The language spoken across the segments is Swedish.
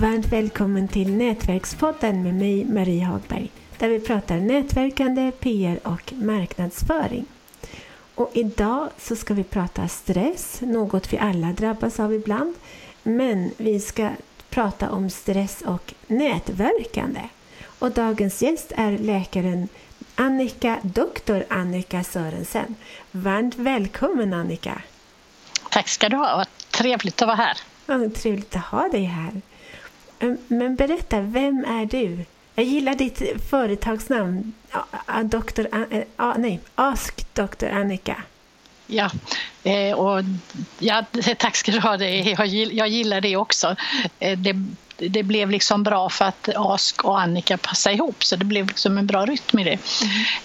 Varmt välkommen till Nätverkspodden med mig Marie Hagberg där vi pratar nätverkande, PR och marknadsföring. Och idag så ska vi prata stress, något vi alla drabbas av ibland. Men vi ska prata om stress och nätverkande. Och dagens gäst är läkaren Annika, doktor Annika Sörensen. Varmt välkommen Annika! Tack ska du ha, vad trevligt att vara här. Ja, trevligt att ha dig här. Men berätta, vem är du? Jag gillar ditt företagsnamn, Dr. An nej, Ask Dr. Annika. Ja, eh, och ja, tack ska du ha. Jag gillar det också. Eh, det, det blev liksom bra för att Ask och Annika passade ihop så det blev liksom en bra rytm i det.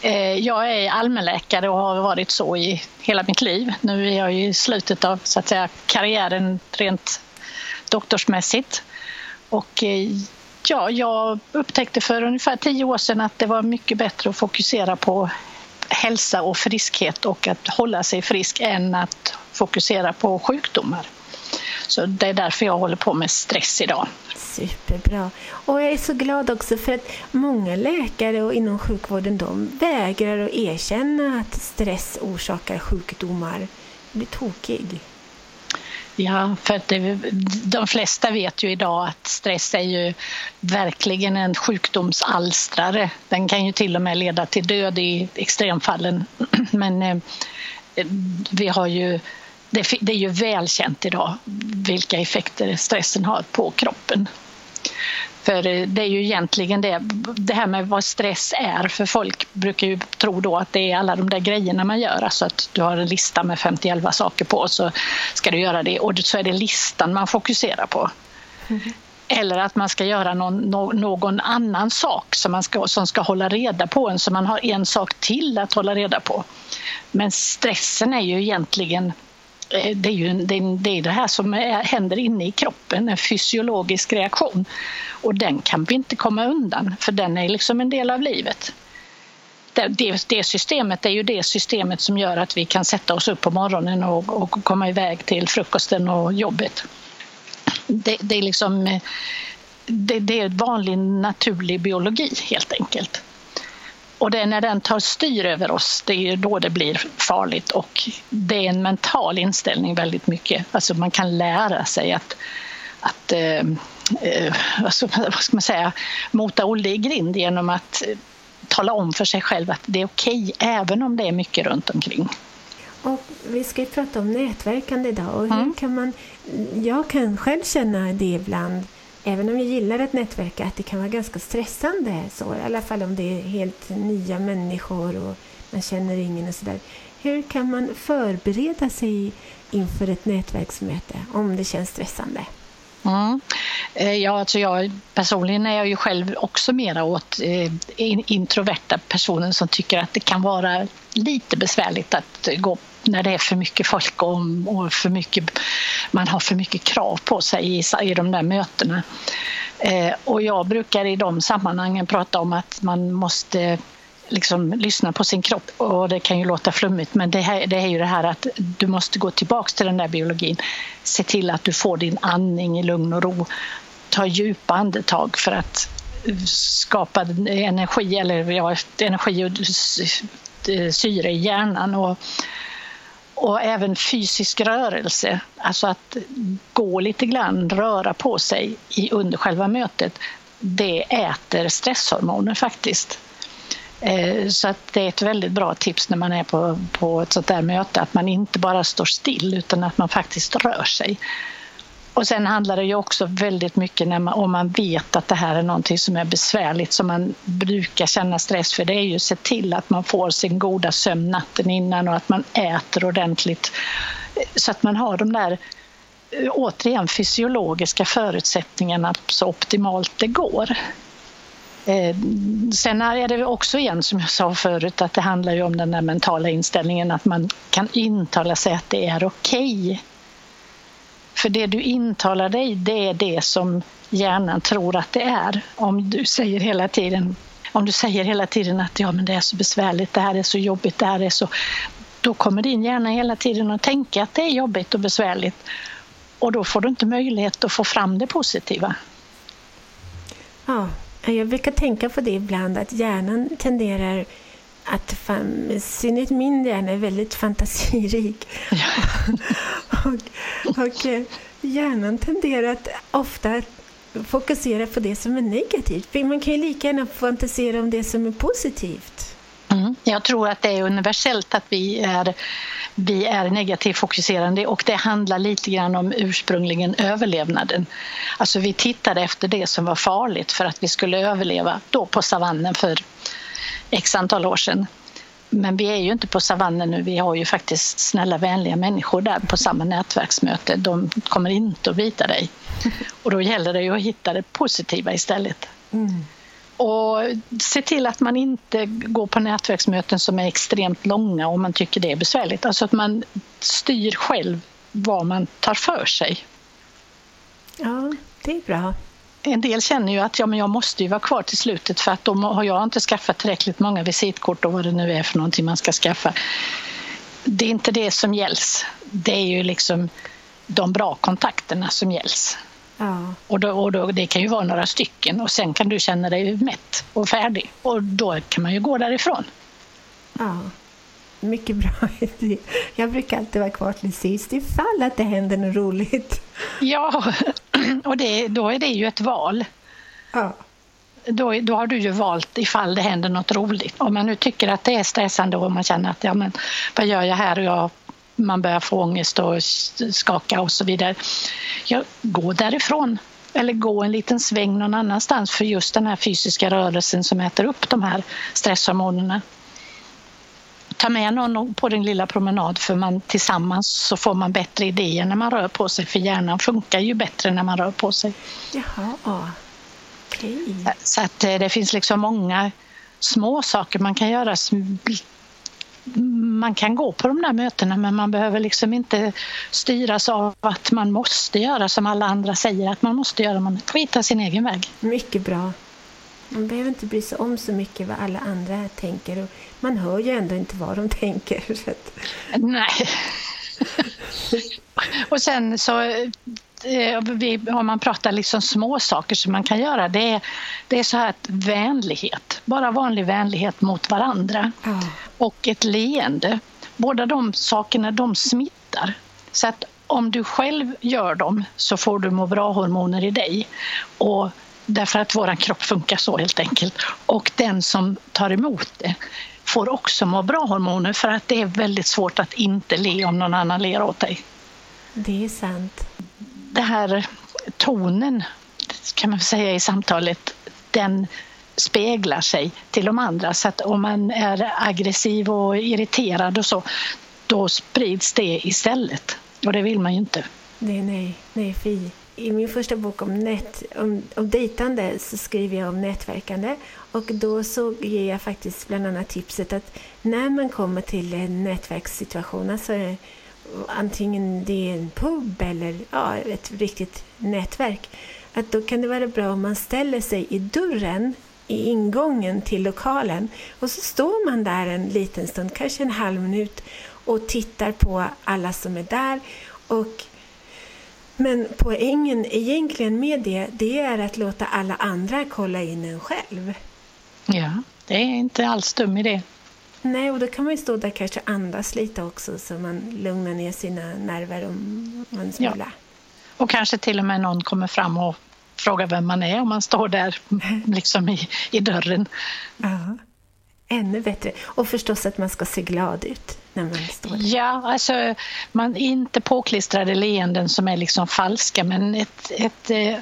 Mm. Jag är allmänläkare och har varit så i hela mitt liv. Nu är jag i slutet av så att säga, karriären rent doktorsmässigt. Och eh, ja, jag upptäckte för ungefär tio år sedan att det var mycket bättre att fokusera på hälsa och friskhet och att hålla sig frisk än att fokusera på sjukdomar. Så det är därför jag håller på med stress idag. Superbra. Och jag är så glad också för att många läkare och inom sjukvården de vägrar att erkänna att stress orsakar sjukdomar. Det blir tokig. Ja, för att det, de flesta vet ju idag att stress är ju verkligen en sjukdomsalstrare. Den kan ju till och med leda till död i extremfallen. Men eh, vi har ju, det, det är ju välkänt idag vilka effekter stressen har på kroppen. För det är ju egentligen det, det här med vad stress är, för folk brukar ju tro då att det är alla de där grejerna man gör, alltså att du har en lista med 51 saker på så ska du göra det och så är det listan man fokuserar på. Mm. Eller att man ska göra någon, någon annan sak som, man ska, som ska hålla reda på en, så man har en sak till att hålla reda på. Men stressen är ju egentligen Eh, det är ju det, är det här som händer inne i kroppen, en fysiologisk reaktion. Och den kan vi inte komma undan, för den är liksom en del av livet. Det, det, det systemet är ju det systemet som gör att vi kan sätta oss upp på morgonen och, och komma iväg till frukosten och jobbet. Det, det är liksom eh, det, det är vanlig naturlig biologi helt enkelt. Och det är när den tar styr över oss, det är då det blir farligt och det är en mental inställning väldigt mycket. Alltså man kan lära sig att, att eh, eh alltså, vad ska man säga, mota Olle i grind genom att eh, tala om för sig själv att det är okej okay, även om det är mycket runt omkring. Och vi ska ju prata om nätverkande idag och hur mm. kan man, jag kan själv känna det ibland även om jag gillar att nätverka, att det kan vara ganska stressande. Så, I alla fall om det är helt nya människor och man känner ingen och sådär. Hur kan man förbereda sig inför ett nätverksmöte om det känns stressande? Mm. Eh, ja, alltså jag, personligen är jag ju själv också mera åt eh, introverta personen som tycker att det kan vara lite besvärligt att gå när det är för mycket folk och, och för mycket, man har för mycket krav på sig i, i de där mötena. Eh, och jag brukar i de sammanhangen prata om att man måste liksom lyssna på sin kropp och det kan ju låta flummigt men det, här, det är ju det här att du måste gå tillbaks till den där biologin. Se till att du får din andning i lugn och ro. Ta djupa andetag för att skapa energi eller ja, energi och syre i hjärnan och och även fysisk rörelse, alltså att gå lite grann, röra på sig under själva mötet, det äter stresshormoner faktiskt. Eh, så att det är ett väldigt bra tips när man är på, på ett sånt där möte, att man inte bara står still utan att man faktiskt rör sig. Och sen handlar det ju också väldigt mycket när man, om man vet att det här är någonting som är besvärligt som man brukar känna stress för. Det är ju att se till att man får sin goda sömn natten innan och att man äter ordentligt så att man har de där eh, återigen fysiologiska förutsättningarna så optimalt det går. Eh, sen är det också igen som jag sa förut att det handlar ju om den där mentala inställningen att man kan intala sig att det är okej okay för det du intalar dig, det är det som hjärnan tror att det är. Om du säger hela tiden, om du säger hela tiden att ja, men det är så besvärligt, det här är så jobbigt, det här är så... Då kommer din hjärna hela tiden att tänka att det är jobbigt och besvärligt. Och då får du inte möjlighet att få fram det positiva. Ja, jag brukar tänka på det ibland att hjärnan tenderar att, i synnerhet min hjärna är väldigt fantasirik. Ja och, och eh, hjärnan tenderar att ofta fokusera på det som är negativt. För man kan ju lika gärna fantisera om det som är positivt. Mm. Jag tror att det är universellt att vi är, vi är negativt fokuserande och det handlar lite grann om ursprungligen överlevnaden. Alltså vi tittade efter det som var farligt för att vi skulle överleva då på savannen för x antal år sedan. Men vi är ju inte på savannen nu, vi har ju faktiskt snälla vänliga människor där på samma nätverksmöte. De kommer inte att bita dig. Och då gäller det ju att hitta det positiva istället. Mm. Och se till att man inte går på nätverksmöten som är extremt långa om man tycker det är besvärligt. Alltså att man styr själv vad man tar för sig. Ja, det är bra en del känner ju att ja, men jag måste ju vara kvar till slutet för att då har jag inte skaffat tillräckligt många visitkort och vad det nu är för någonting man ska skaffa. Det är inte det som gälls. Det är ju liksom de bra kontakterna som gälls. Ja. Och, då, och då, det kan ju vara några stycken och sen kan du känna dig mätt och färdig och då kan man ju gå därifrån. Ja, mycket bra idé. Jag brukar alltid vara kvar till sist ifall att det händer något roligt. Ja, och det, då är det ju ett val. Ja. Då, då har du ju valt ifall det händer något roligt. Om man nu tycker att det är stressande och man känner att ja, men, vad gör jag här och jag, man börjar få ångest och skaka och så vidare. Ja, gå därifrån eller gå en liten sväng någon annanstans för just den här fysiska rörelsen som äter upp de här stresshormonerna ta med någon på din lilla promenad för man tillsammans så får man bättre idéer när man rör på sig för hjärnan funkar ju bättre när man rör på sig. Jaha, okay. Så att eh, det finns liksom många små saker man kan göra. Man kan gå på de där mötena men man behöver liksom inte styras av att man måste göra som alla andra säger att man måste göra. Man får hitta sin egen väg. Mycket bra. Man behöver inte bry sig om så mycket vad alla andra tänker. Och man hör ju ändå inte vad de tänker. Nej. och sen så eh, om man pratar liksom små saker som man kan göra, det är, det är så här att vänlighet, bara vanlig vänlighet mot varandra mm. och ett leende. Båda de sakerna de smittar. Så att om du själv gör dem så får du må bra-hormoner i dig. Och Därför att vår kropp funkar så helt enkelt. Och den som tar emot det får också må bra-hormoner för att det är väldigt svårt att inte le om någon annan ler åt dig. Det är sant. Det här tonen, kan man säga i samtalet, den speglar sig till de andra. Så att om man är aggressiv och irriterad och så, då sprids det istället. Och det vill man ju inte. Nej, nej, nej, fy i min första bok om, nät, om, om dejtande så skriver jag om nätverkande. Och då så ger jag faktiskt bland annat tipset att när man kommer till en nätverkssituation, alltså antingen det är en pub eller ja, ett riktigt nätverk, att då kan det vara bra om man ställer sig i dörren i ingången till lokalen. Och så står man där en liten stund, kanske en halv minut och tittar på alla som är där. Och men poängen egentligen med det, det är att låta alla andra kolla in en själv. Ja, det är inte alls dum idé. Nej, och då kan man ju stå där kanske andas lite också så man lugnar ner sina nerver om man smula. Ja. Och kanske till och med någon kommer fram och frågar vem man är om man står där liksom i, i dörren. Ja. Ännu bättre. Och förstås att man ska se glad ut när man står där. Ja, alltså man inte påklistrade leenden som är liksom falska men ett, ett, eh,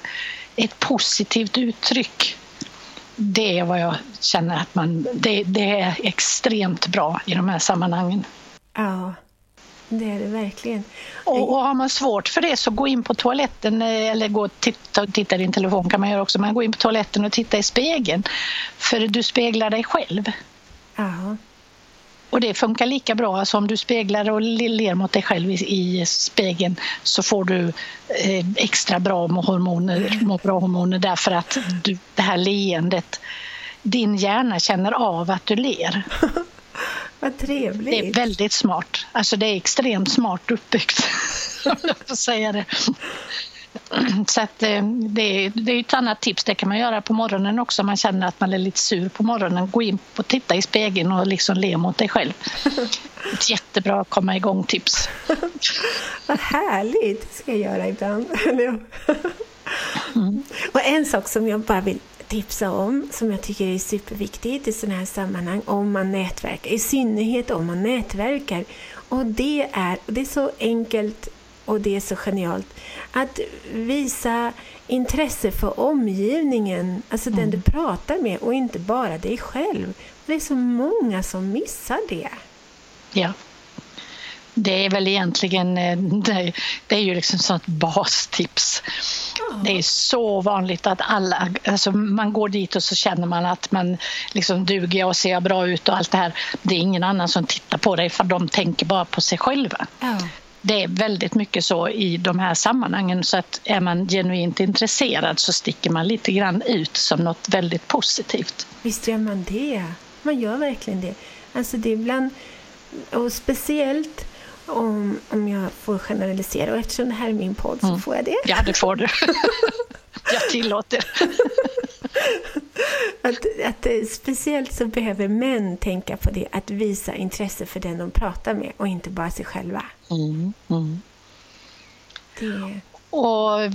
ett positivt uttryck. Det är vad jag känner att man, det, det är extremt bra i de här sammanhangen. Ja, det är det verkligen. Och, och har man svårt för det så gå in på toaletten eh, eller gå och titta, titta i din telefon kan man göra också. Men gå in på toaletten och titta i spegeln. För du speglar dig själv. Ja. Och det funkar lika bra. Alltså om du speglar och ler mot dig själv i, spegeln så får du eh, extra bra hormoner, må bra hormoner därför att du, det här leendet, din hjärna känner av att du ler. Vad trevligt. Det är väldigt smart. Alltså det är extremt smart uppbyggt, om jag får säga det. Så att eh, det, det är ett annat tips, det kan man göra på morgonen också om man känner att man är lite sur på morgonen. Gå in och titta i spegeln och liksom le mot dig själv. Ett jättebra komma igång-tips. Vad härligt, det ska jag göra ibland. Mm. Och en sak som jag bara vill tipsa om, som jag tycker är superviktigt i sådana här sammanhang, om man nätverkar, i synnerhet om man nätverkar. Och det är, det är så enkelt och det är så genialt, att visa intresse för omgivningen, alltså mm. den du pratar med och inte bara dig själv. Det är så många som missar det. Ja. Det är väl egentligen eh, det är ju liksom sånt bastips. Det är så vanligt att alla, alltså man går dit och så känner man att man liksom duger och ser bra ut och allt det här. Det är ingen annan som tittar på dig för de tänker bara på sig själva. Ja. Det är väldigt mycket så i de här sammanhangen så att är man genuint intresserad så sticker man lite grann ut som något väldigt positivt. Visst gör man det. Man gör verkligen det. Alltså det är ibland, och speciellt om, om jag får generalisera. Och eftersom det här är min podd så mm. får jag det. Ja, det får du. jag tillåter. att, att, speciellt så behöver män tänka på det, att visa intresse för den de pratar med och inte bara sig själva. Mm, mm. Det... Och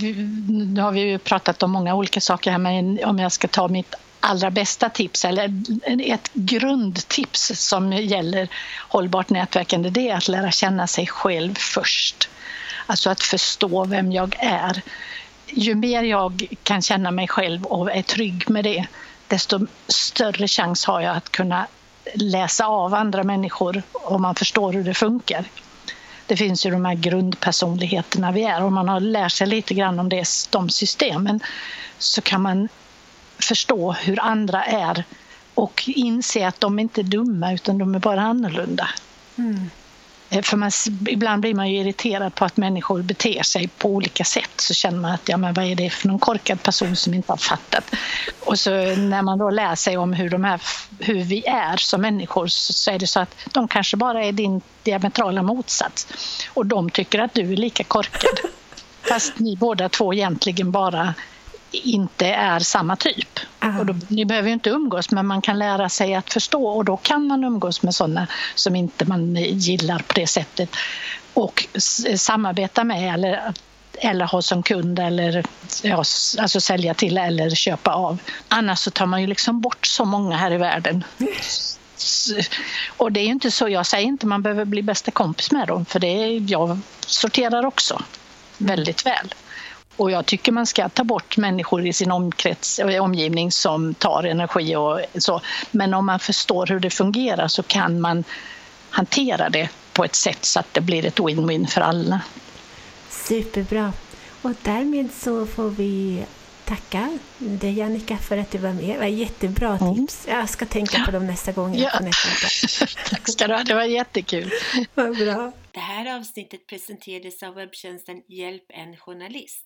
nu har vi ju pratat om många olika saker här, men om jag ska ta mitt allra bästa tips eller ett grundtips som gäller hållbart nätverkande det är att lära känna sig själv först. Alltså att förstå vem jag är. Ju mer jag kan känna mig själv och är trygg med det desto större chans har jag att kunna läsa av andra människor om man förstår hur det funkar. Det finns ju de här grundpersonligheterna vi är och om man har lärt sig lite grann om det, de systemen så kan man förstå hur andra är och inse att de inte är dumma utan de är bara annorlunda. Mm. Eh, för man, ibland blir man ju irriterad på att människor beter sig på olika sätt. Så känner man att ja, men vad är det för någon korkad person som inte har fattat. Och så när man då lär sig om hur, de här, hur vi är som människor så är det så att de kanske bara är din diametrala motsats. Och de tycker att du är lika korkad. Fast ni båda två egentligen bara inte är samma typ. Och då, ni behöver ju inte umgås men man kan lära sig att förstå och då kan man umgås med sådana som inte man gillar på det sättet och samarbeta med eller, eller ha som kund eller ja, alltså sälja till eller köpa av. Annars så tar man ju liksom bort så många här i världen. Och det är ju inte så, jag säger inte man behöver bli bästa kompis med dem för det är, jag sorterar också väldigt väl. Och jag tycker man ska ta bort människor i sin omkrets, och omgivning som tar energi och så. Men om man förstår hur det fungerar så kan man hantera det på ett sätt så att det blir ett win-win för alla. Superbra. Och därmed så får vi tacka dig Annika för att du var med. Det var jättebra mm. tips. Jag ska tänka på dem nästa gång jag ja. Tack ska du ha, det var jättekul. Vad bra. Det här avsnittet presenterades av webbtjänsten Hjälp en journalist.